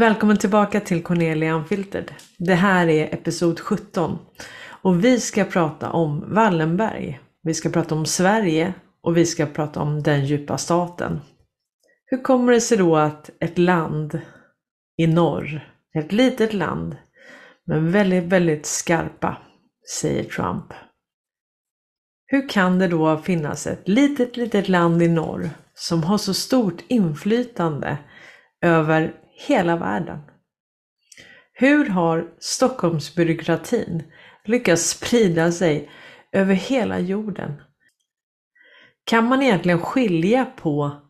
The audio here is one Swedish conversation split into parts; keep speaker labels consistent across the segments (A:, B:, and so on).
A: Välkommen tillbaka till Cornelia Unfiltered. Det här är episod 17 och vi ska prata om Wallenberg. Vi ska prata om Sverige och vi ska prata om den djupa staten. Hur kommer det sig då att ett land i norr, ett litet land, men väldigt, väldigt skarpa, säger Trump. Hur kan det då finnas ett litet, litet land i norr som har så stort inflytande över hela världen? Hur har Stockholmsbyråkratin lyckats sprida sig över hela jorden? Kan man egentligen skilja på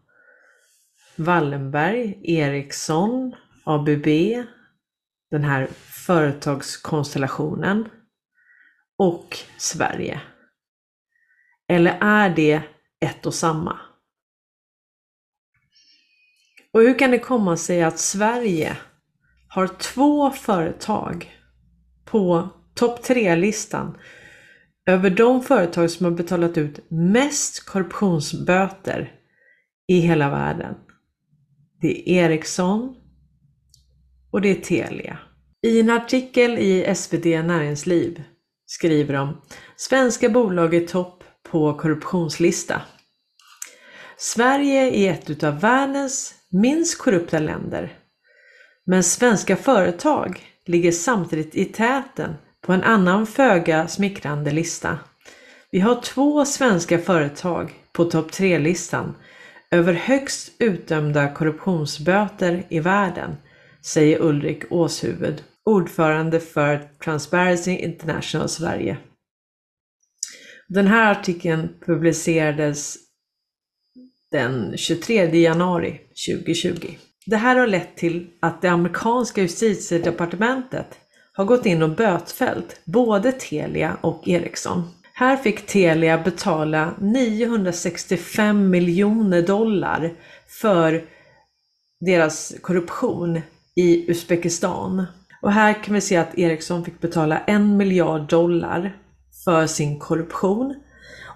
A: Wallenberg, Ericsson, ABB, den här företagskonstellationen och Sverige? Eller är det ett och samma? Och hur kan det komma sig att Sverige har två företag på topp tre-listan över de företag som har betalat ut mest korruptionsböter i hela världen? Det är Ericsson och det är Telia. I en artikel i SvD Näringsliv skriver de Svenska bolag är topp på korruptionslista. Sverige är ett av världens minst korrupta länder. Men svenska företag ligger samtidigt i täten på en annan föga smickrande lista. Vi har två svenska företag på topp 3-listan över högst utdömda korruptionsböter i världen, säger Ulrik Åshuvud, ordförande för Transparency International Sverige. Den här artikeln publicerades den 23 januari 2020. Det här har lett till att det amerikanska justitiedepartementet har gått in och bötfällt både Telia och Ericsson. Här fick Telia betala 965 miljoner dollar för deras korruption i Uzbekistan. Och här kan vi se att Ericsson fick betala en miljard dollar för sin korruption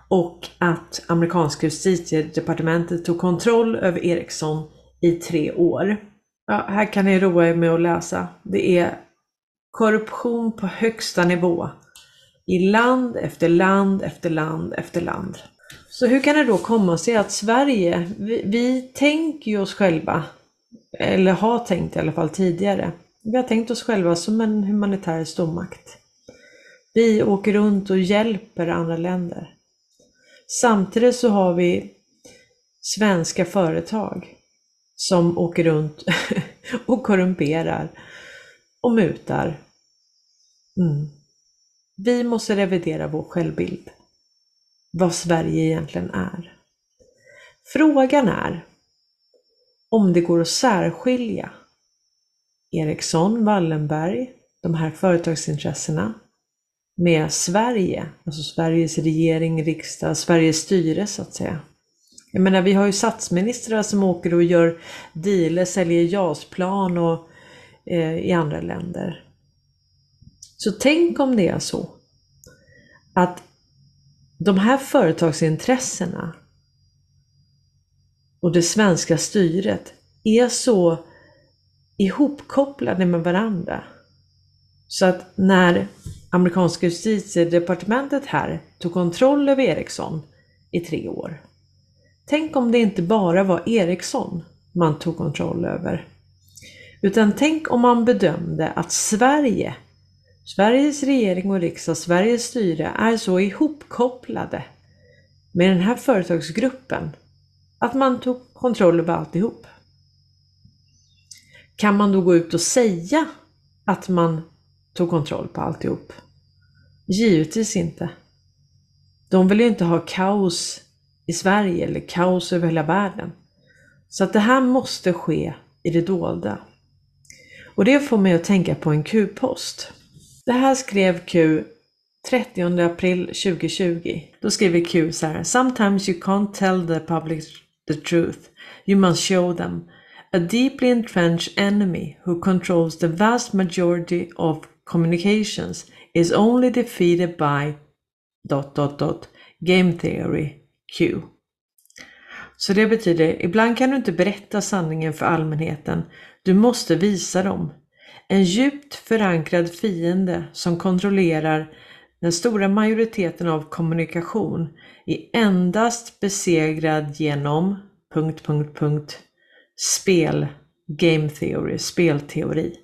A: och att amerikanska justitiedepartementet tog kontroll över Ericsson i tre år. Ja, här kan ni roa er med att läsa. Det är korruption på högsta nivå i land efter land efter land efter land. Så hur kan det då komma sig att Sverige, vi, vi tänker ju oss själva, eller har tänkt i alla fall tidigare, vi har tänkt oss själva som en humanitär stormakt. Vi åker runt och hjälper andra länder. Samtidigt så har vi svenska företag som åker runt och korrumperar och mutar. Mm. Vi måste revidera vår självbild. Vad Sverige egentligen är. Frågan är om det går att särskilja Ericsson, Wallenberg, de här företagsintressena med Sverige, alltså Sveriges regering, riksdag, Sveriges styre så att säga. Jag menar, vi har ju statsministrar som åker och gör dealer, säljer JAS-plan och eh, i andra länder. Så tänk om det är så att de här företagsintressena och det svenska styret är så ihopkopplade med varandra. Så att när amerikanska justitiedepartementet här tog kontroll över Ericsson i tre år. Tänk om det inte bara var Ericsson man tog kontroll över. Utan tänk om man bedömde att Sverige, Sveriges regering och riksdag, Sveriges styre är så ihopkopplade med den här företagsgruppen att man tog kontroll över alltihop. Kan man då gå ut och säga att man tog kontroll på alltihop? Givetvis inte. De vill ju inte ha kaos i Sverige eller kaos över hela världen. Så att det här måste ske i det dolda. Och det får mig att tänka på en Q-post. Det här skrev Q 30 april 2020. Då skriver Q så här. Sometimes you can't tell the public the truth. You must show them. A deeply entrenched enemy who controls the vast majority of communications is only defeated by dot, dot, dot, game theory Q. Så det betyder, ibland kan du inte berätta sanningen för allmänheten Du måste visa dem. En djupt förankrad fiende som kontrollerar den stora majoriteten av kommunikation är endast besegrad genom... Punkt, punkt, punkt, spel, game theory, spelteori.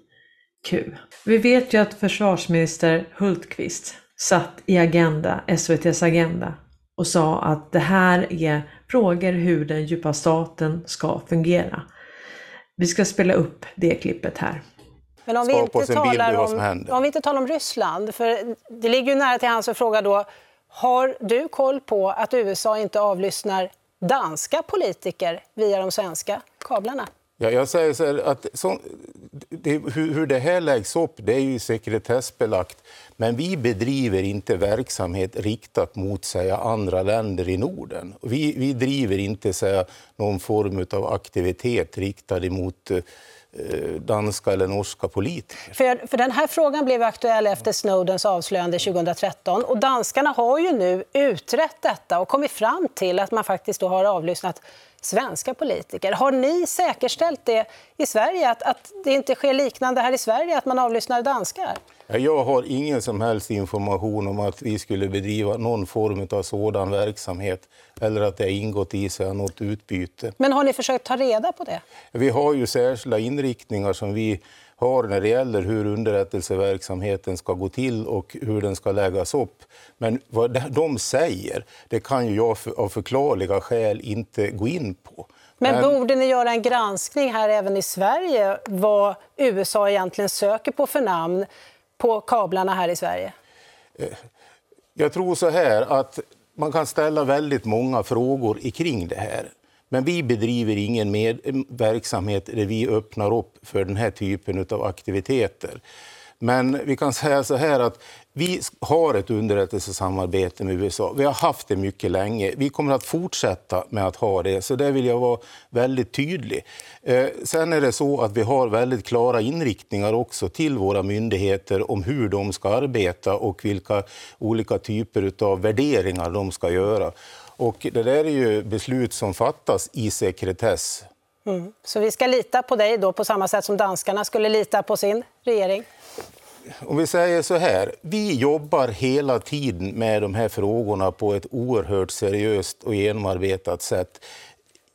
A: Q. Vi vet ju att försvarsminister Hultqvist satt i Agenda, SVTs Agenda och sa att det här är frågor hur den djupa staten ska fungera. Vi ska spela upp det klippet här.
B: Men om vi, inte talar om, om vi inte talar om Ryssland, för det ligger ju nära till hands att fråga då, har du koll på att USA inte avlyssnar danska politiker via de svenska kablarna?
C: Ja, jag säger så här, att så, det, hur, hur, det här läggs upp det är ju sekretessbelagt. Men vi bedriver inte verksamhet riktat mot säga, andra länder i Norden. Vi, vi driver inte säga, någon form av aktivitet riktad mot eh, danska eller norska politiker.
B: För, för den här frågan blev aktuell efter Snowdens avslöjande 2013 och danskarna har ju nu utrett detta och kommit fram till att man faktiskt då har avlyssnat svenska politiker. Har ni säkerställt det i Sverige, att, att det inte sker liknande här i Sverige, att man avlyssnar danskar?
C: Jag har ingen som helst information om att vi skulle bedriva någon form av sådan verksamhet eller att det har ingått i sig något utbyte.
B: Men har ni försökt ta reda på det?
C: Vi har ju särskilda inriktningar som vi har när det gäller hur underrättelseverksamheten ska gå till och hur den ska läggas upp. Men vad de säger, det kan ju jag av förklarliga skäl inte gå in på.
B: Men, borde ni göra en granskning här även i Sverige vad USA egentligen söker på för namn på kablarna här i Sverige?
C: Eh, jag tror så här att man kan ställa väldigt många frågor kring det här. Men vi bedriver ingen med, eh, verksamhet där vi öppnar upp för den här typen av aktiviteter. Men vi kan säga så här att vi har ett underrättelsesamarbete med USA. Vi har haft det mycket länge. Vi kommer att fortsätta med att ha det, så där vill jag vara väldigt tydlig. Eh, sen är det så att vi har väldigt klara inriktningar också till våra myndigheter om hur de ska arbeta och vilka olika typer av värderingar de ska göra. Och det där är ju beslut som fattas i sekretess.
B: Mm. Så vi ska lita på dig då på samma sätt som danskarna skulle lita på sin regering?
C: Om vi säger så här, vi jobbar hela tiden med de här frågorna på ett oerhört seriöst och genomarbetat sätt.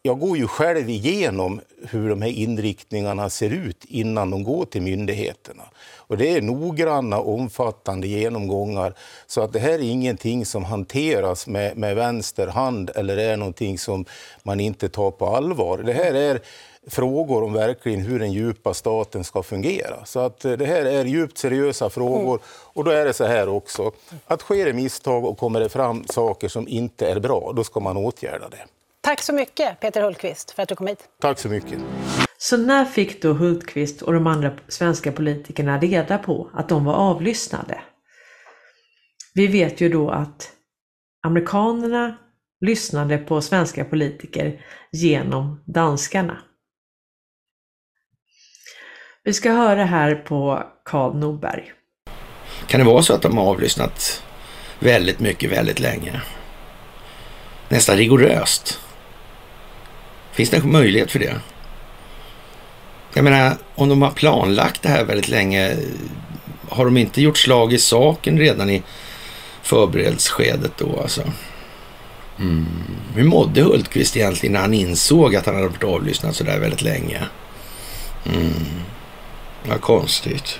C: Jag går ju själv igenom hur de här inriktningarna ser ut innan de går till myndigheterna. Och det är noggranna, omfattande genomgångar. Så att det här är ingenting som hanteras med, med vänster hand eller är någonting som man inte tar på allvar. Det här är frågor om verkligen hur den djupa staten ska fungera. Så att det här är djupt seriösa frågor. Och då är det så här också, att sker det misstag och kommer det fram saker som inte är bra, då ska man åtgärda det.
B: Tack så mycket Peter Hultqvist för att du kom hit.
C: Tack så mycket.
A: Så när fick då Hultqvist och de andra svenska politikerna reda på att de var avlyssnade? Vi vet ju då att amerikanerna lyssnade på svenska politiker genom danskarna. Vi ska höra här på Karl Norberg.
D: Kan det vara så att de har avlyssnat väldigt mycket, väldigt länge? Nästan rigoröst. Finns det en möjlighet för det? Jag menar, om de har planlagt det här väldigt länge, har de inte gjort slag i saken redan i förberedelseskedet då alltså? Mm. Hur mådde Hultqvist egentligen när han insåg att han hade varit avlyssnad så där väldigt länge? Mm. Vad konstigt.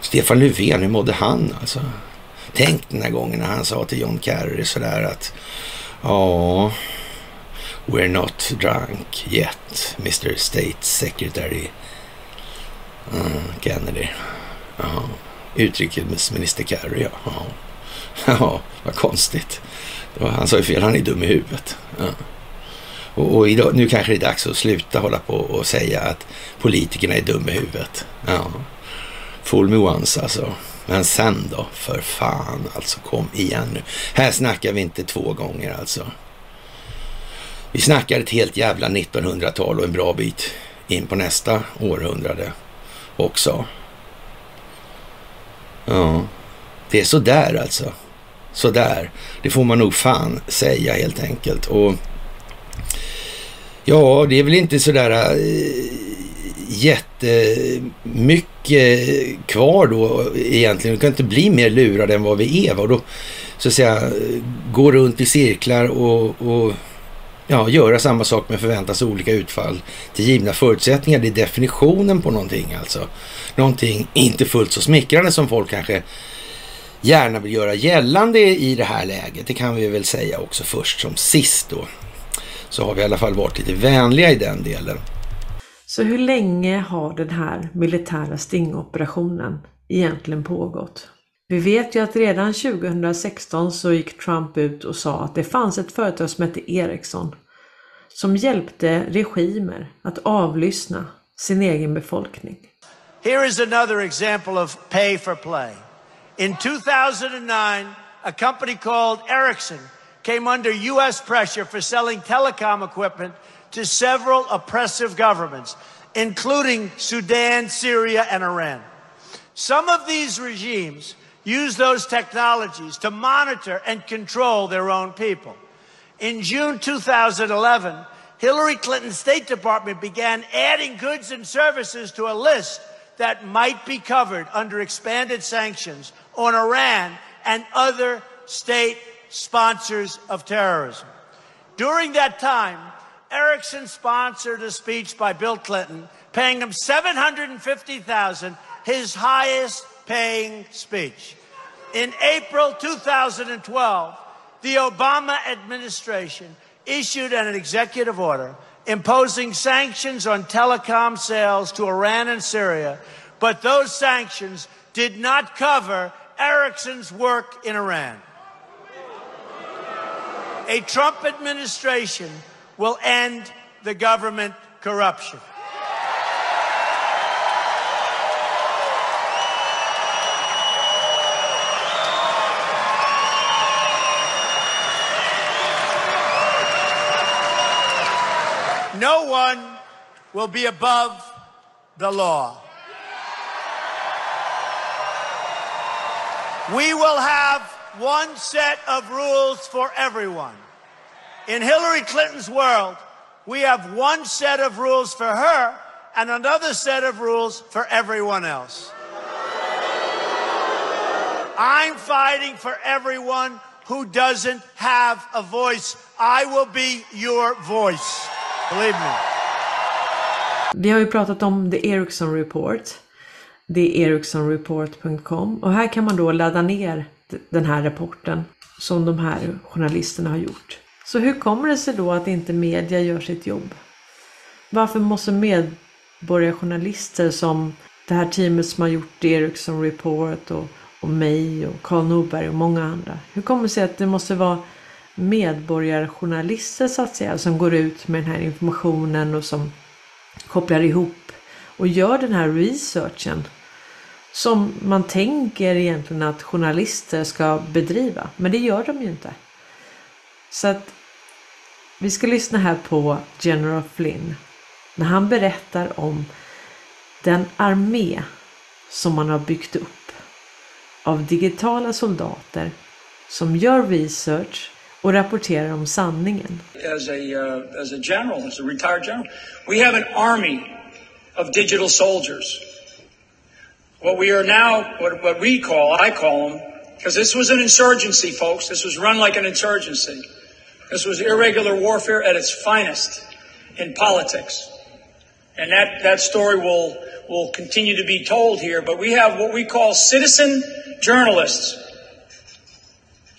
D: Stefan Löfven, hur mådde han alltså? Tänk den här gången när han sa till John Kerry sådär att ja, We're not drunk yet, Mr State Secretary uh, Kennedy. Ja, utrikesminister Kerry, ja. Ja, vad konstigt. Han sa ju fel, han är dum i huvudet. Ja. Och, och idag, nu kanske det är dags att sluta hålla på och säga att politikerna är dumma i huvudet. Ja. Fool me once alltså. Men sen då, för fan alltså, kom igen nu. Här snackar vi inte två gånger alltså. Vi snackar ett helt jävla 1900-tal och en bra bit in på nästa århundrade också. Ja, det är sådär alltså. Sådär. Det får man nog fan säga helt enkelt. Och ja, det är väl inte sådär äh, jättemycket kvar då egentligen. Vi kan inte bli mer lurade än vad vi är. Och då så att säga gå runt i cirklar och, och ja, göra samma sak men förväntas olika utfall till givna förutsättningar. Det är definitionen på någonting alltså. Någonting inte fullt så smickrande som folk kanske gärna vill göra gällande i det här läget. Det kan vi väl säga också först som sist då. Så har vi i alla fall varit lite vänliga i den delen.
A: Så hur länge har den här militära stingoperationen egentligen pågått? Vi vet ju att redan 2016 så gick Trump ut och sa att det fanns ett företag som hette Ericsson som hjälpte regimer att avlyssna sin egen befolkning.
E: Here is another example of pay for play. In 2009, a company called Ericsson came under U.S. pressure for selling telecom equipment to several oppressive governments, including Sudan, Syria, and Iran. Some of these regimes use those technologies to monitor and control their own people. In June 2011, Hillary Clinton's State Department began adding goods and services to a list that might be covered under expanded sanctions on Iran and other state sponsors of terrorism. During that time, Erickson sponsored a speech by Bill Clinton, paying him 750,000, his highest paying speech. In April 2012, the Obama administration issued an executive order imposing sanctions on telecom sales to Iran and Syria, but those sanctions did not cover Ericsson's work in Iran. A Trump administration will end the government corruption. No one will be above the law. We will have one set of rules for everyone. In Hillary Clinton's world, we have one set of rules for her and another set of rules for everyone else. I'm fighting for everyone who doesn't have a voice. I will be your voice. Believe me.
A: Vi har ju pratat om The Ericsson Report. Det är ericssonreport.com och här kan man då ladda ner den här rapporten som de här journalisterna har gjort. Så hur kommer det sig då att inte media gör sitt jobb? Varför måste medborgarjournalister som det här teamet som har gjort Ericsson Report och, och mig och Karl Norberg och många andra. Hur kommer det sig att det måste vara medborgarjournalister så att säga som går ut med den här informationen och som kopplar ihop och gör den här researchen som man tänker egentligen att journalister ska bedriva. Men det gör de ju inte. Så att vi ska lyssna här på General Flynn när han berättar om den armé som man har byggt upp av digitala soldater som gör research och rapporterar om sanningen.
F: As a, uh, as a general, as a retired general, we have an army of digital soldiers. What we are now, what, what we call, I call them, because this was an insurgency, folks. This was run like an insurgency. This was irregular warfare at its finest in politics. And that, that story will, will continue to be told here. But we have what we call citizen journalists.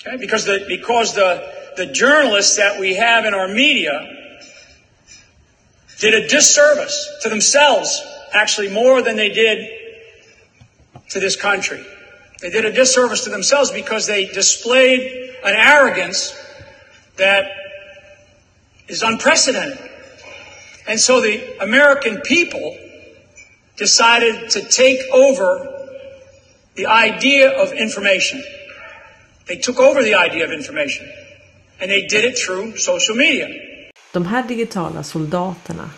F: Okay? Because the, because the, the journalists that we have in our media did a disservice to themselves, actually more than they did to this country. They did a disservice to themselves because they displayed an arrogance that is unprecedented. And so the American people decided to take over the idea of information. They took over the idea of information. And they did it through social media.
A: De här digitala soldaterna,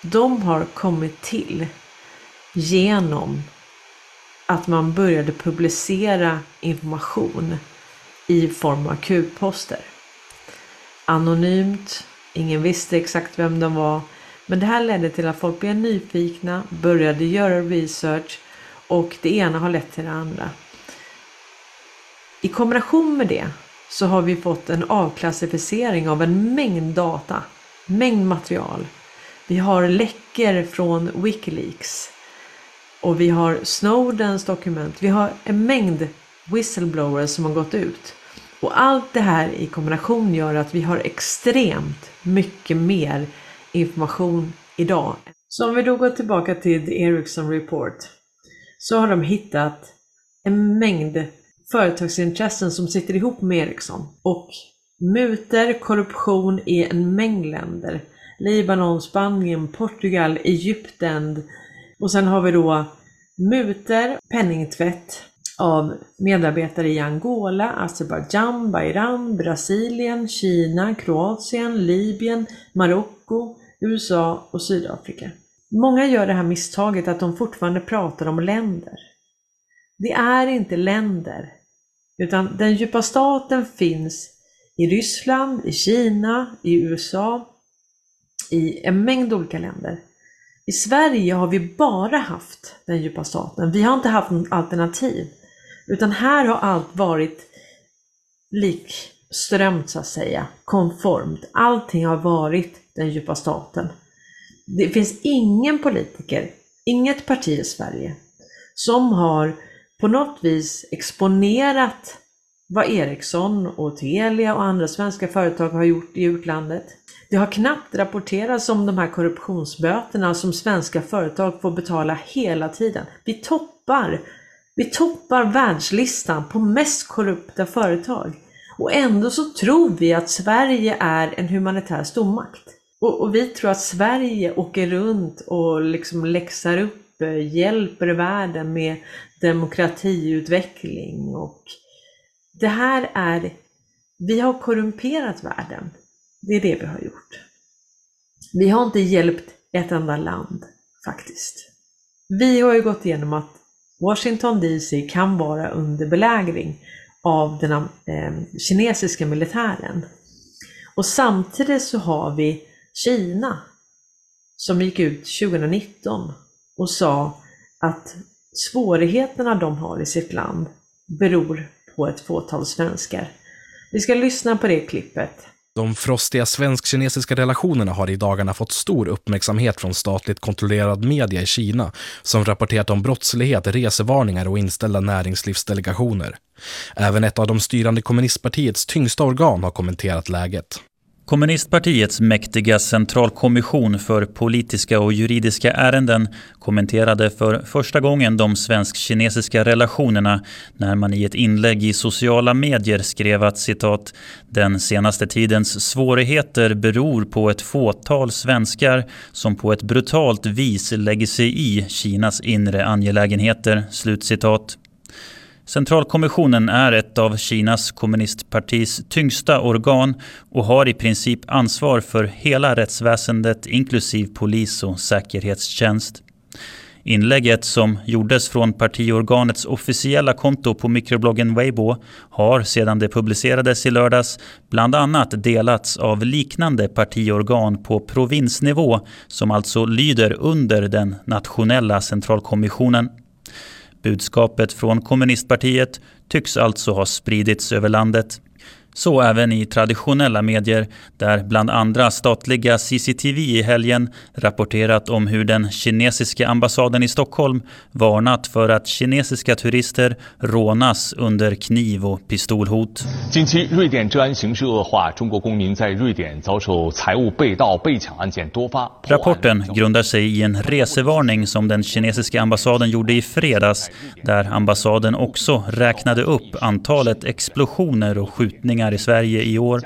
A: de har kommit till genom att man började publicera information i form av kuposter. Anonymt, ingen visste exakt vem de var, Men det här ledde till att folk blev nyfikna, började göra research och det ena har lett till det andra. I kombination med det så har vi fått en avklassificering av en mängd data, mängd material. Vi har läckor från Wikileaks och vi har Snowdens dokument. Vi har en mängd whistleblowers som har gått ut. Och allt det här i kombination gör att vi har extremt mycket mer information idag. Så om vi då går tillbaka till Ericsson Report så har de hittat en mängd företagsintressen som sitter ihop med Ericsson och muter, korruption i en mängd länder. Libanon, Spanien, Portugal, Egypten och sen har vi då muter, penningtvätt av medarbetare i Angola, Azerbajdzjan, Bahrain, Brasilien, Kina, Kroatien, Libyen, Marocko, USA och Sydafrika. Många gör det här misstaget att de fortfarande pratar om länder. Det är inte länder, utan den djupa staten finns i Ryssland, i Kina, i USA, i en mängd olika länder. I Sverige har vi bara haft den djupa staten. Vi har inte haft något alternativ. Utan här har allt varit likströmt så att säga, konformt. Allting har varit den djupa staten. Det finns ingen politiker, inget parti i Sverige som har på något vis exponerat vad Ericsson och Telia och andra svenska företag har gjort i utlandet. Det har knappt rapporterats om de här korruptionsböterna som svenska företag får betala hela tiden. Vi toppar, vi toppar världslistan på mest korrupta företag. Och ändå så tror vi att Sverige är en humanitär stormakt. Och, och vi tror att Sverige åker runt och liksom läxar upp, hjälper världen med demokratiutveckling och det här är, vi har korrumperat världen. Det är det vi har gjort. Vi har inte hjälpt ett enda land faktiskt. Vi har ju gått igenom att Washington DC kan vara under belägring av den eh, kinesiska militären. Och samtidigt så har vi Kina som gick ut 2019 och sa att svårigheterna de har i sitt land beror på ett fåtal svenskar. Vi ska lyssna på det klippet.
G: De frostiga svensk-kinesiska relationerna har i dagarna fått stor uppmärksamhet från statligt kontrollerad media i Kina som rapporterat om brottslighet, resevarningar och inställda näringslivsdelegationer. Även ett av de styrande kommunistpartiets tyngsta organ har kommenterat läget.
H: Kommunistpartiets mäktiga centralkommission för politiska och juridiska ärenden kommenterade för första gången de svensk-kinesiska relationerna när man i ett inlägg i sociala medier skrev att citat “den senaste tidens svårigheter beror på ett fåtal svenskar som på ett brutalt vis lägger sig i Kinas inre angelägenheter”. Slutcitat. Centralkommissionen är ett av Kinas kommunistpartis tyngsta organ och har i princip ansvar för hela rättsväsendet inklusive polis och säkerhetstjänst. Inlägget som gjordes från partiorganets officiella konto på mikrobloggen Weibo har sedan det publicerades i lördags bland annat delats av liknande partiorgan på provinsnivå som alltså lyder under den nationella centralkommissionen. Budskapet från kommunistpartiet tycks alltså ha spridits över landet. Så även i traditionella medier där bland andra statliga CCTV i helgen rapporterat om hur den kinesiska ambassaden i Stockholm varnat för att kinesiska turister rånas under kniv och pistolhot. Rapporten grundar sig i en resevarning som den kinesiska ambassaden gjorde i fredags där ambassaden också räknade upp antalet explosioner och skjutningar i Sverige i år.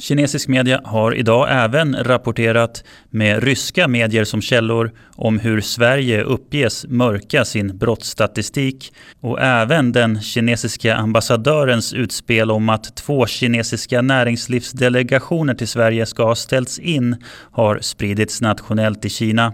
H: Kinesisk media har idag även rapporterat med ryska medier som källor om hur Sverige uppges mörka sin brottsstatistik och även den kinesiska ambassadörens utspel om att två kinesiska näringslivsdelegationer till Sverige ska ha ställts in har spridits nationellt i Kina.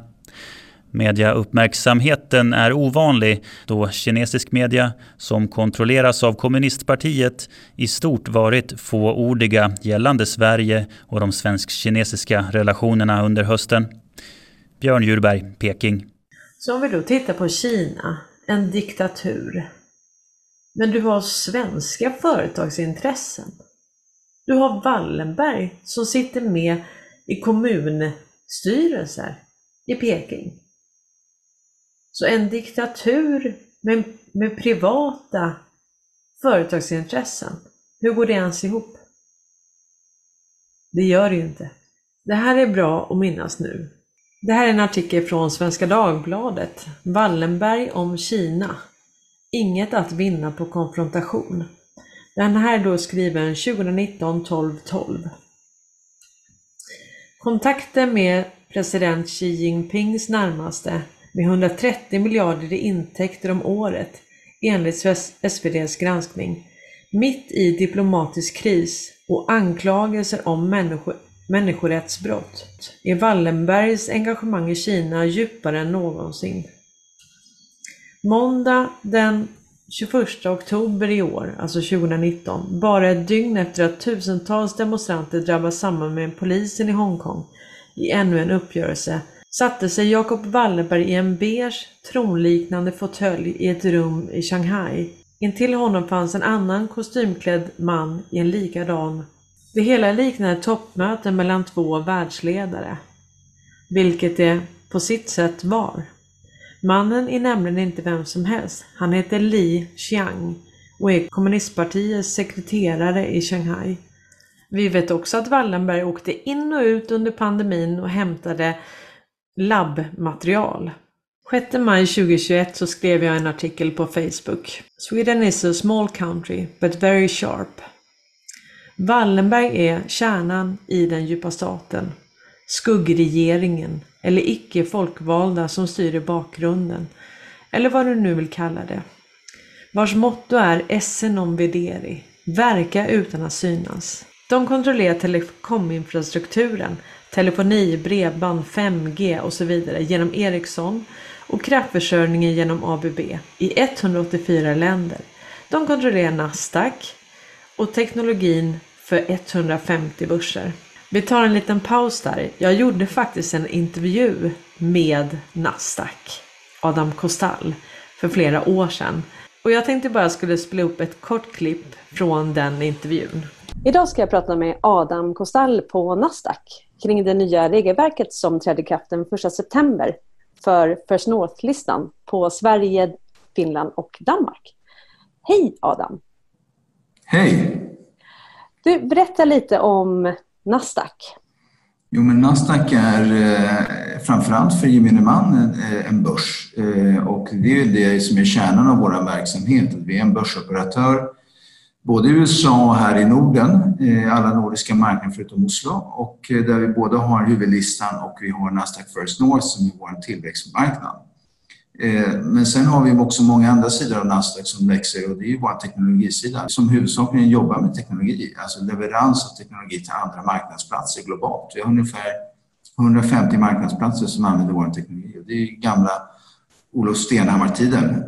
H: Mediauppmärksamheten är ovanlig då kinesisk media, som kontrolleras av kommunistpartiet, i stort varit fåordiga gällande Sverige och de svensk-kinesiska relationerna under hösten. Björn Djurberg, Peking.
A: Så om vi då tittar på Kina, en diktatur. Men du har svenska företagsintressen. Du har Wallenberg som sitter med i kommunstyrelser i Peking. Så en diktatur med, med privata företagsintressen, hur går det ens ihop? Det gör det ju inte. Det här är bra att minnas nu. Det här är en artikel från Svenska Dagbladet. Wallenberg om Kina. Inget att vinna på konfrontation. Den här är då skriven 2019 12 12. Kontakter med president Xi Jinpings närmaste med 130 miljarder i intäkter om året enligt SVDs granskning. Mitt i diplomatisk kris och anklagelser om människo människorättsbrott är Wallenbergs engagemang i Kina djupare än någonsin. Måndag den 21 oktober i år, alltså 2019, bara ett dygn efter att tusentals demonstranter drabbas samman med polisen i Hongkong i ännu en uppgörelse, satte sig Jacob Wallenberg i en beige tronliknande fåtölj i ett rum i Shanghai. Intill honom fanns en annan kostymklädd man i en likadan. Det hela liknade ett toppmöte mellan två världsledare. Vilket det på sitt sätt var. Mannen är nämligen inte vem som helst. Han heter Li Xiang och är kommunistpartiets sekreterare i Shanghai. Vi vet också att Wallenberg åkte in och ut under pandemin och hämtade labbmaterial. 6 maj 2021 så skrev jag en artikel på Facebook. Sweden is a small country, but very sharp. Wallenberg är kärnan i den djupa staten. Skuggregeringen, eller icke folkvalda som styr i bakgrunden. Eller vad du nu vill kalla det. Vars motto är esse non vederi, verka utan att synas. De kontrollerar telekominfrastrukturen, telefoni, bredband, 5G och så vidare genom Ericsson och kraftförsörjningen genom ABB i 184 länder. De kontrollerar Nasdaq och teknologin för 150 börser. Vi tar en liten paus där. Jag gjorde faktiskt en intervju med Nasdaq, Adam Kostall, för flera år sedan. Och jag tänkte bara skulle spela upp ett kort klipp från den intervjun.
I: Idag ska jag prata med Adam Kostall på Nasdaq kring det nya regelverket som trädde i kraft den 1 september för First North-listan på Sverige, Finland och Danmark. Hej Adam!
J: Hej!
I: Du, berätta lite om Nasdaq.
J: Jo, men Nasdaq är eh, framförallt för gemene man eh, en börs eh, och det är det som är kärnan av vår verksamhet. Vi är en börsoperatör både i USA och här i Norden, eh, alla nordiska marknader förutom Oslo och eh, där vi både har huvudlistan och vi har Nasdaq First North som är vår tillväxtmarknad. Eh, men sen har vi också många andra sidor av Nasdaq som växer och det är vår teknologisida som huvudsakligen jobbar med teknologi, alltså leverans av teknologi till andra marknadsplatser globalt. Vi har ungefär 150 marknadsplatser som använder vår teknologi och det är gamla Olof Stenhammar-tiden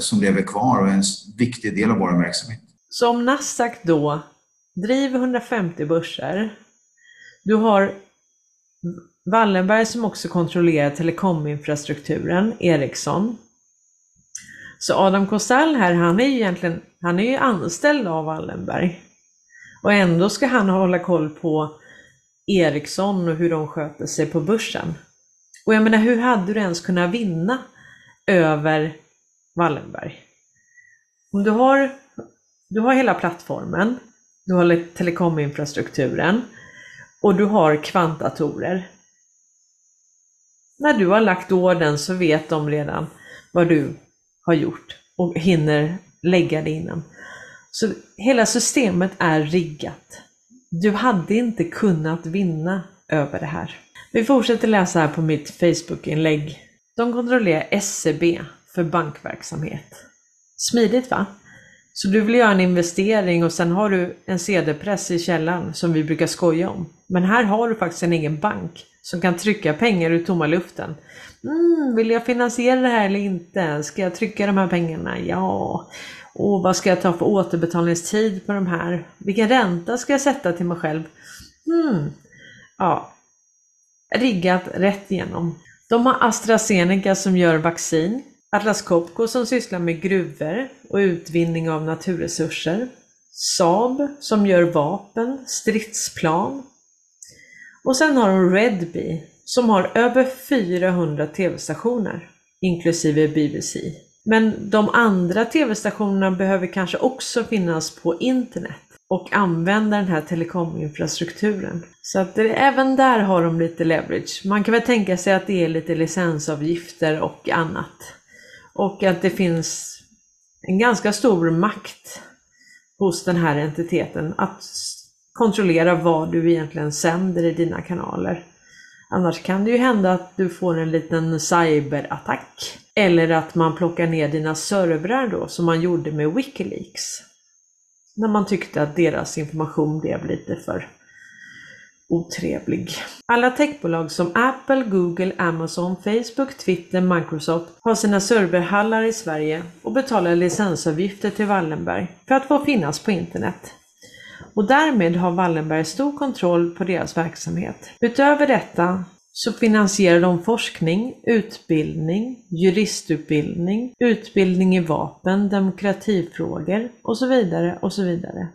J: som lever kvar och är en viktig del av vår verksamhet.
A: Så om Nasdaq då driver 150 börser, du har Wallenberg som också kontrollerar telekominfrastrukturen, Ericsson. Så Adam Kostell här, han är ju egentligen han är ju anställd av Wallenberg. Och ändå ska han hålla koll på Ericsson och hur de sköter sig på börsen. Och jag menar, hur hade du ens kunnat vinna över Wallenberg? Om du har du har hela plattformen, du har telekominfrastrukturen och du har kvantdatorer. När du har lagt orden så vet de redan vad du har gjort och hinner lägga det innan. Så hela systemet är riggat. Du hade inte kunnat vinna över det här. Vi fortsätter läsa här på mitt Facebook-inlägg. De kontrollerar SCB för bankverksamhet. Smidigt va? Så du vill göra en investering och sen har du en CD-press i källaren som vi brukar skoja om. Men här har du faktiskt en egen bank som kan trycka pengar ur tomma luften. Mm, vill jag finansiera det här eller inte? Ska jag trycka de här pengarna? Ja. Och vad ska jag ta för återbetalningstid på de här? Vilken ränta ska jag sätta till mig själv? Mm. Ja, riggat rätt igenom. De har AstraZeneca som gör vaccin, Atlas Copco som sysslar med gruvor och utvinning av naturresurser, Saab som gör vapen, stridsplan och sen har de Redbee som har över 400 tv-stationer, inklusive BBC. Men de andra tv-stationerna behöver kanske också finnas på internet och använda den här telekominfrastrukturen. Så att det, även där har de lite leverage. Man kan väl tänka sig att det är lite licensavgifter och annat. Och att det finns en ganska stor makt hos den här entiteten att kontrollera vad du egentligen sänder i dina kanaler. Annars kan det ju hända att du får en liten cyberattack. Eller att man plockar ner dina servrar då, som man gjorde med Wikileaks. När man tyckte att deras information blev lite för otrevlig. Alla techbolag som Apple, Google, Amazon, Facebook, Twitter, Microsoft har sina serverhallar i Sverige och betalar licensavgifter till Wallenberg för att få finnas på internet. Och därmed har Wallenberg stor kontroll på deras verksamhet. Utöver detta så finansierar de forskning, utbildning, juristutbildning, utbildning i vapen, demokratifrågor och så vidare och så vidare.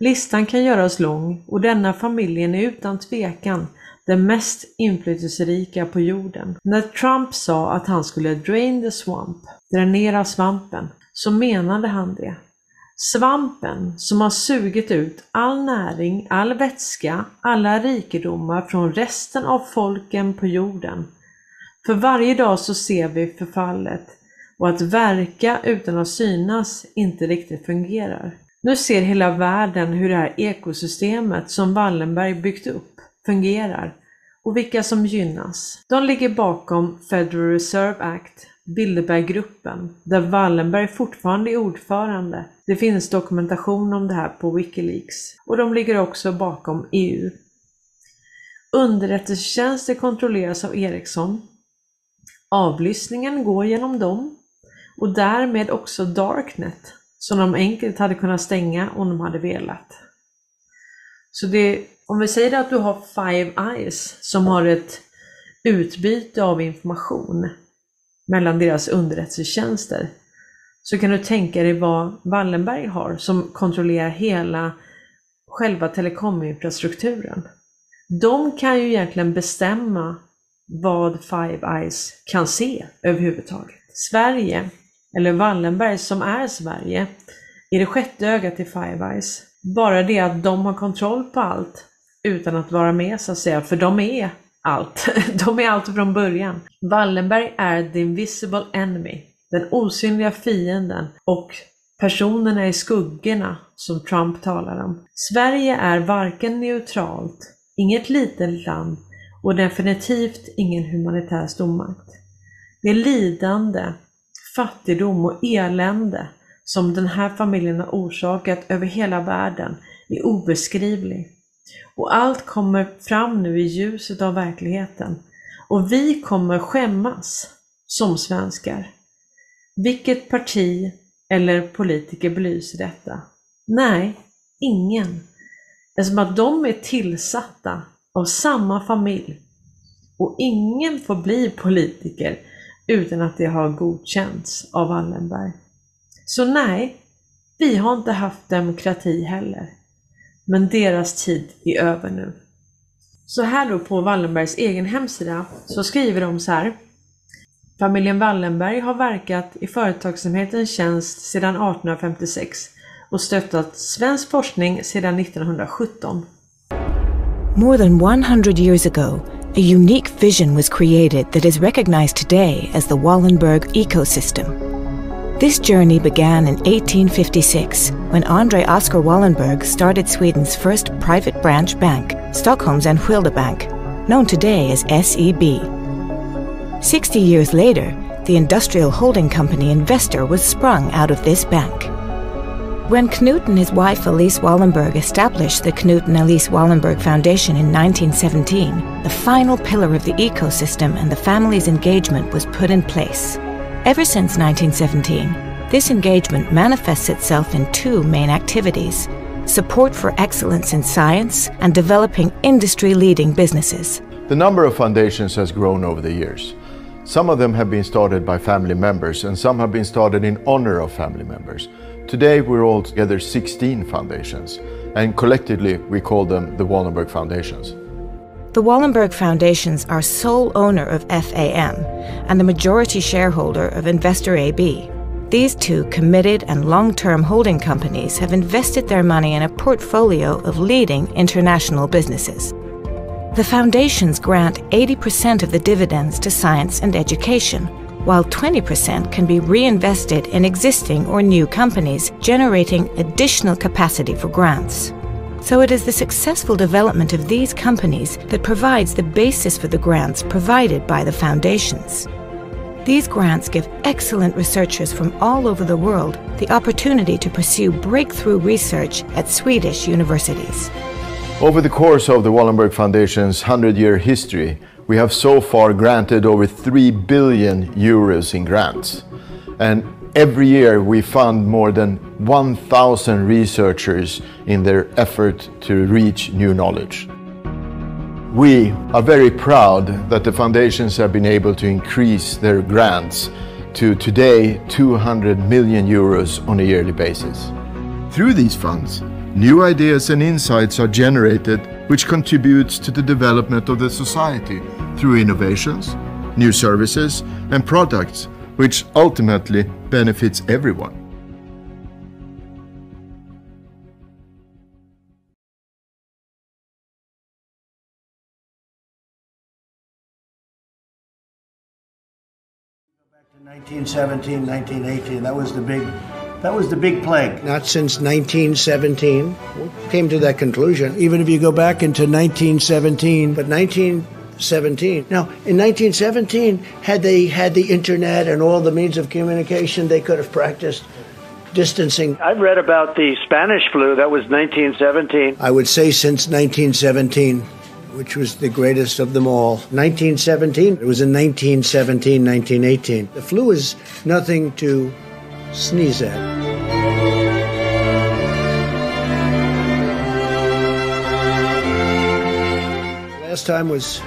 A: Listan kan göras lång och denna familjen är utan tvekan den mest inflytelserika på jorden. När Trump sa att han skulle drain the swamp, dränera svampen, så menade han det. Svampen som har sugit ut all näring, all vätska, alla rikedomar från resten av folken på jorden. För varje dag så ser vi förfallet och att verka utan att synas inte riktigt fungerar. Nu ser hela världen hur det här ekosystemet som Wallenberg byggt upp fungerar och vilka som gynnas. De ligger bakom Federal Reserve Act, Bilderberggruppen, där Wallenberg fortfarande är ordförande. Det finns dokumentation om det här på Wikileaks och de ligger också bakom EU. Underrättelsetjänster kontrolleras av Ericsson. Avlyssningen går genom dem och därmed också Darknet som de enkelt hade kunnat stänga om de hade velat. Så det, om vi säger att du har Five Eyes som har ett utbyte av information mellan deras underrättelsetjänster så kan du tänka dig vad Wallenberg har som kontrollerar hela själva telekominfrastrukturen. De kan ju egentligen bestämma vad Five Eyes kan se överhuvudtaget. Sverige, eller Wallenberg som är Sverige, i det sjätte ögat till Five Eyes. Bara det att de har kontroll på allt utan att vara med så att säga, för de är allt. De är allt från början. Wallenberg är the invisible enemy, den osynliga fienden och personerna i skuggorna som Trump talar om. Sverige är varken neutralt, inget litet land och definitivt ingen humanitär stormakt. Det lidande, fattigdom och elände som den här familjen har orsakat över hela världen är obeskrivlig. Och allt kommer fram nu i ljuset av verkligheten. Och vi kommer skämmas som svenskar. Vilket parti eller politiker belyser detta? Nej, ingen. Eftersom att de är tillsatta av samma familj. Och ingen får bli politiker utan att det har godkänts av Wallenberg. Så nej, vi har inte haft demokrati heller. Men deras tid är över nu. Så här då på Wallenbergs egen hemsida så skriver de så här. Familjen Wallenberg har verkat i företagsamhetens tjänst sedan 1856 och stöttat svensk forskning sedan 1917.
K: More than 100 years ago, a unique vision was created that is recognized today as the Wallenberg ecosystem. This journey began in 1856 when Andre Oskar Wallenberg started Sweden's first private branch bank, Stockholm's Enskilda Bank, known today as SEB. 60 years later, the industrial holding company Investor was sprung out of this bank. When Knut and his wife Elise Wallenberg established the Knut and Elise Wallenberg Foundation in 1917, the final pillar of the ecosystem and the family's engagement was put in place. Ever since 1917, this engagement manifests itself in two main activities support for excellence in science and developing industry leading businesses.
L: The number of foundations has grown over the years. Some of them have been started by family members, and some have been started in honor of family members. Today, we're all together 16 foundations, and collectively, we call them the Wallenberg Foundations.
K: The Wallenberg Foundations are sole owner of FAM and the majority shareholder of Investor AB. These two committed and long term holding companies have invested their money in a portfolio of leading international businesses. The foundations grant 80% of the dividends to science and education, while 20% can be reinvested in existing or new companies, generating additional capacity for grants. So it is the successful development of these companies that provides the basis for the grants provided by the foundations. These grants give excellent researchers from all over the world the opportunity to pursue breakthrough research at Swedish universities.
L: Over the course of the Wallenberg Foundation's 100 year history, we have so far granted over 3 billion euros in grants. And every year we fund more than 1,000 researchers in their effort to reach new knowledge. We are very proud that the foundations have been able to increase their grants to today 200 million euros on a yearly basis. Through these funds, new ideas and insights are generated which contributes to the development of the society through innovations, new services and products which ultimately benefits everyone.
M: Back to 1917, 1918, that was the big, that was the big plague.
E: Not since 1917 came to that conclusion. Even if you go back into 1917, but 1917. Now, in 1917, had they had the internet and all the means of communication, they could have practiced distancing.
M: I've read about the Spanish flu. That was 1917.
E: I would say since 1917 which was the greatest of them all. 1917, it was in 1917, 1918. The flu is nothing to sneeze at. Last time was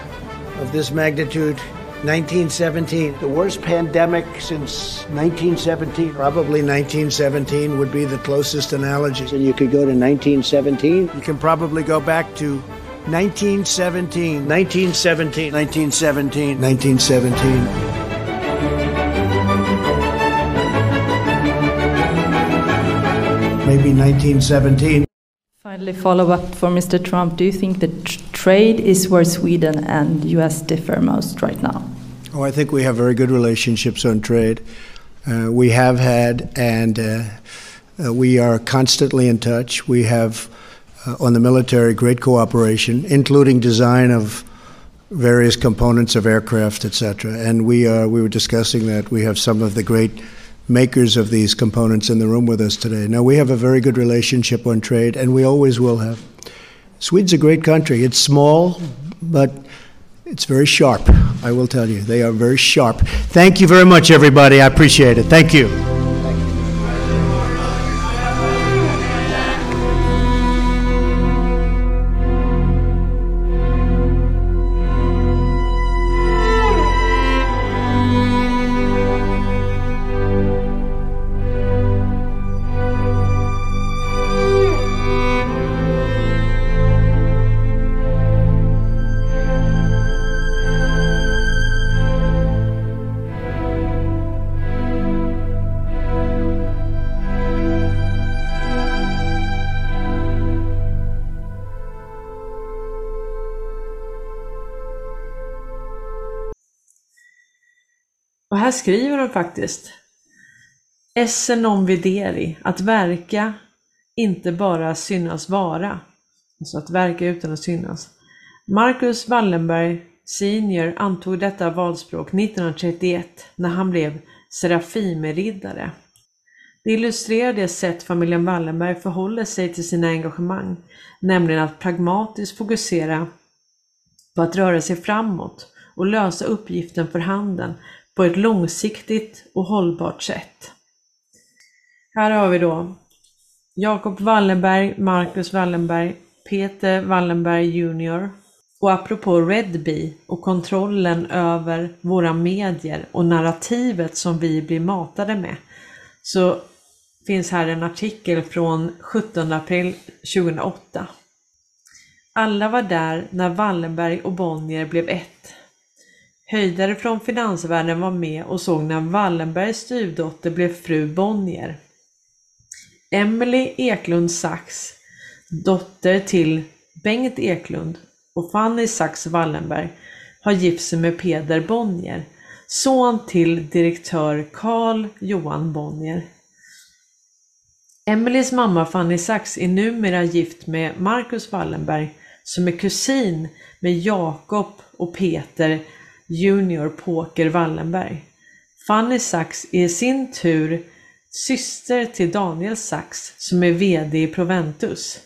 E: of this magnitude 1917, the worst pandemic since 1917. Probably 1917 would be the closest analogy. And you could go to 1917. You can probably go back to 1917. 1917. 1917. 1917. Maybe 1917.
N: Finally, follow up for Mr. Trump. Do you think that tr- trade is where Sweden and US differ most right now?
E: Oh, I think we have very good relationships on trade. Uh, we have had, and uh, uh, we are constantly in touch. We have, uh, on the military, great cooperation, including design of various components of aircraft, etc. And we are, we were discussing that. We have some of the great makers of these components in the room with us today. Now, we have a very good relationship on trade, and we always will have. Sweden's a great country. It's small, but it's very sharp, I will tell you. They are very sharp. Thank you very much, everybody. I appreciate it. Thank you.
A: Och här skriver de faktiskt. Esse non videri, att verka, inte bara synas vara. Alltså att verka utan att synas. Marcus Wallenberg senior antog detta valspråk 1931 när han blev Serafimerriddare. Det illustrerar det sätt familjen Wallenberg förhåller sig till sina engagemang, nämligen att pragmatiskt fokusera på att röra sig framåt och lösa uppgiften för handen på ett långsiktigt och hållbart sätt. Här har vi då Jakob Wallenberg, Marcus Wallenberg, Peter Wallenberg Jr. Och apropå Redby och kontrollen över våra medier och narrativet som vi blir matade med så finns här en artikel från 17 april 2008. Alla var där när Wallenberg och Bonnier blev ett. Höjdare från finansvärlden var med och såg när Wallenbergs styvdotter blev fru Bonnier. Emily Eklund Sachs, dotter till Bengt Eklund och Fanny Sachs Wallenberg, har gift sig med Peder Bonnier, son till direktör Carl Johan Bonnier. Emelies mamma Fanny Sachs är numera gift med Marcus Wallenberg som är kusin med Jakob och Peter Junior Poker Wallenberg. Fanny Sachs är i sin tur syster till Daniel Sachs som är VD i Proventus.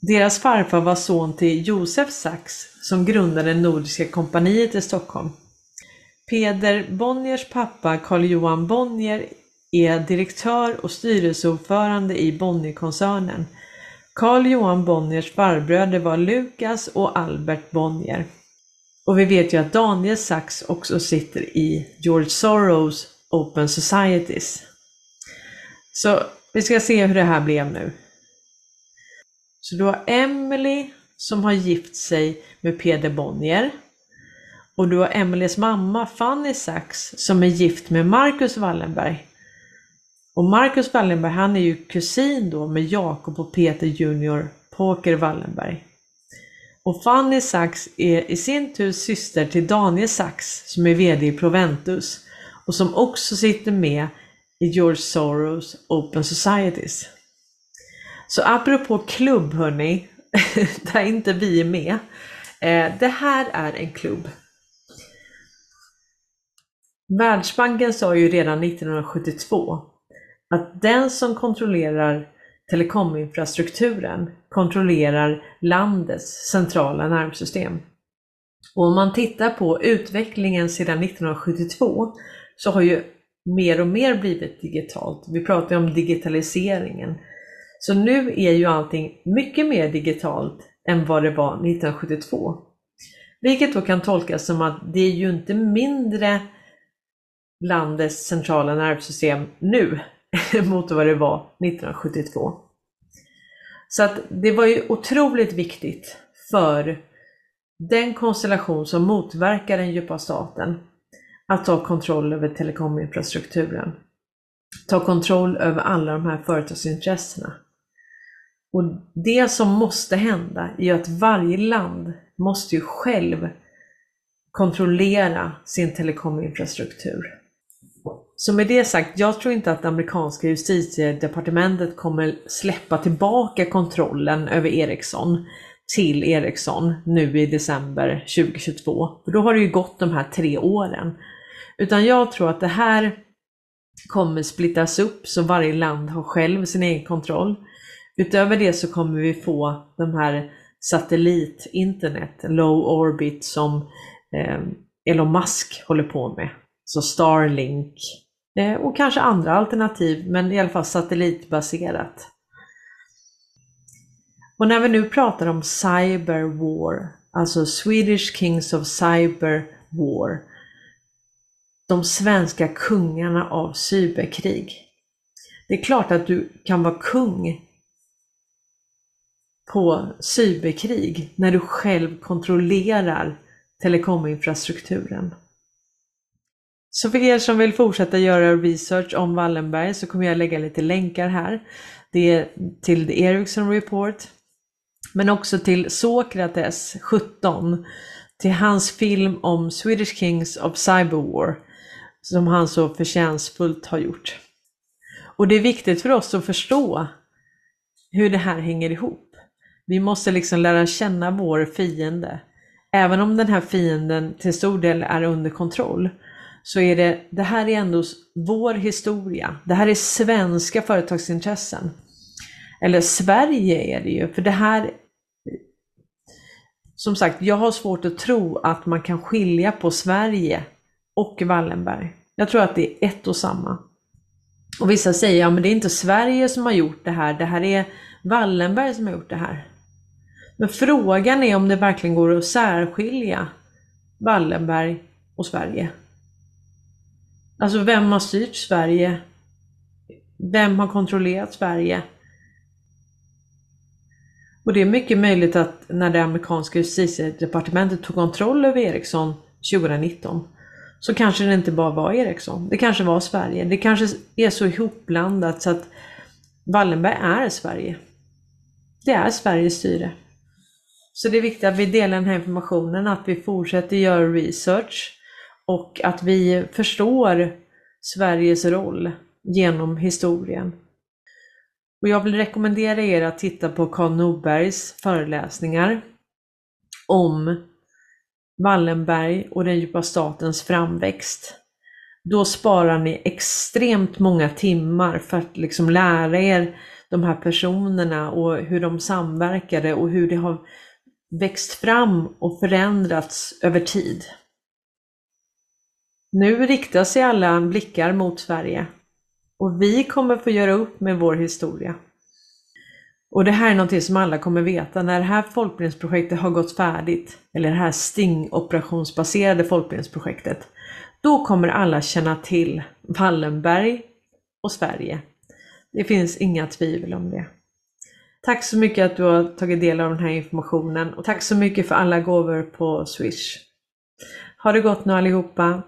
A: Deras farfar var son till Josef Sachs som grundade Nordiska kompaniet i Stockholm. Peder Bonniers pappa Carl Johan Bonnier är direktör och styrelseordförande i Bonnierkoncernen. Carl Johan Bonniers farbröder var Lukas och Albert Bonnier. Och vi vet ju att Daniel Sachs också sitter i George Soros Open Societies. Så vi ska se hur det här blev nu. Så du har Emily som har gift sig med Peder Bonnier. Och du har Emelies mamma Fanny Sachs som är gift med Marcus Wallenberg. Och Marcus Wallenberg han är ju kusin då med Jakob och Peter Junior Poker Wallenberg. Och Fanny Sachs är i sin tur syster till Daniel Sachs som är VD i Proventus och som också sitter med i George Soros Open Societies. Så apropå klubb hörni, där inte vi är med. Eh, det här är en klubb. Världsbanken sa ju redan 1972 att den som kontrollerar telekominfrastrukturen kontrollerar landets centrala nervsystem. Och om man tittar på utvecklingen sedan 1972 så har ju mer och mer blivit digitalt. Vi pratar om digitaliseringen. Så nu är ju allting mycket mer digitalt än vad det var 1972. Vilket då kan tolkas som att det är ju inte mindre landets centrala nervsystem nu mot vad det var 1972. Så att det var ju otroligt viktigt för den konstellation som motverkar den djupa staten att ta kontroll över telekominfrastrukturen. Ta kontroll över alla de här företagsintressena. Och det som måste hända är att varje land måste ju själv kontrollera sin telekominfrastruktur. Så med det sagt, jag tror inte att det amerikanska justitiedepartementet kommer släppa tillbaka kontrollen över Ericsson till Ericsson nu i december 2022. För då har det ju gått de här tre åren. Utan jag tror att det här kommer splittas upp så varje land har själv sin egen kontroll. Utöver det så kommer vi få de här satellit-internet, low orbit som eh, Elon Musk håller på med. Så Starlink eh, och kanske andra alternativ men i alla fall satellitbaserat. Och när vi nu pratar om cyber war, alltså Swedish Kings of Cyber War, de svenska kungarna av cyberkrig. Det är klart att du kan vara kung på cyberkrig när du själv kontrollerar telekominfrastrukturen. Så för er som vill fortsätta göra research om Wallenberg så kommer jag lägga lite länkar här. Det är till The Ericsson Report, men också till Sokrates 17, till hans film om Swedish Kings of Cyber War som han så förtjänstfullt har gjort. Och det är viktigt för oss att förstå hur det här hänger ihop. Vi måste liksom lära känna vår fiende. Även om den här fienden till stor del är under kontroll så är det, det här är ändå vår historia. Det här är svenska företagsintressen. Eller Sverige är det ju, för det här som sagt, jag har svårt att tro att man kan skilja på Sverige och Wallenberg. Jag tror att det är ett och samma. Och vissa säger, ja men det är inte Sverige som har gjort det här, det här är Wallenberg som har gjort det här. Men frågan är om det verkligen går att särskilja Wallenberg och Sverige. Alltså vem har styrt Sverige? Vem har kontrollerat Sverige? Och det är mycket möjligt att när det amerikanska justitiedepartementet tog kontroll över Ericsson 2019 så kanske det inte bara var Ericsson. Det kanske var Sverige. Det kanske är så ihopblandat så att Wallenberg är Sverige. Det är Sveriges styre. Så det är viktigt att vi delar den här informationen, att vi fortsätter göra research och att vi förstår Sveriges roll genom historien. Och jag vill rekommendera er att titta på Karl Norbergs föreläsningar om Wallenberg och den djupa statens framväxt. Då sparar ni extremt många timmar för att liksom lära er de här personerna och hur de samverkade och hur det har växt fram och förändrats över tid. Nu riktar sig alla blickar mot Sverige och vi kommer få göra upp med vår historia. Och det här är någonting som alla kommer veta. När det här folkbildningsprojektet har gått färdigt, eller det här Sting-operationsbaserade folkbildningsprojektet, då kommer alla känna till Wallenberg och Sverige. Det finns inga tvivel om det. Tack så mycket att du har tagit del av den här informationen och tack så mycket för alla gåvor på Swish. Ha det gott nu allihopa!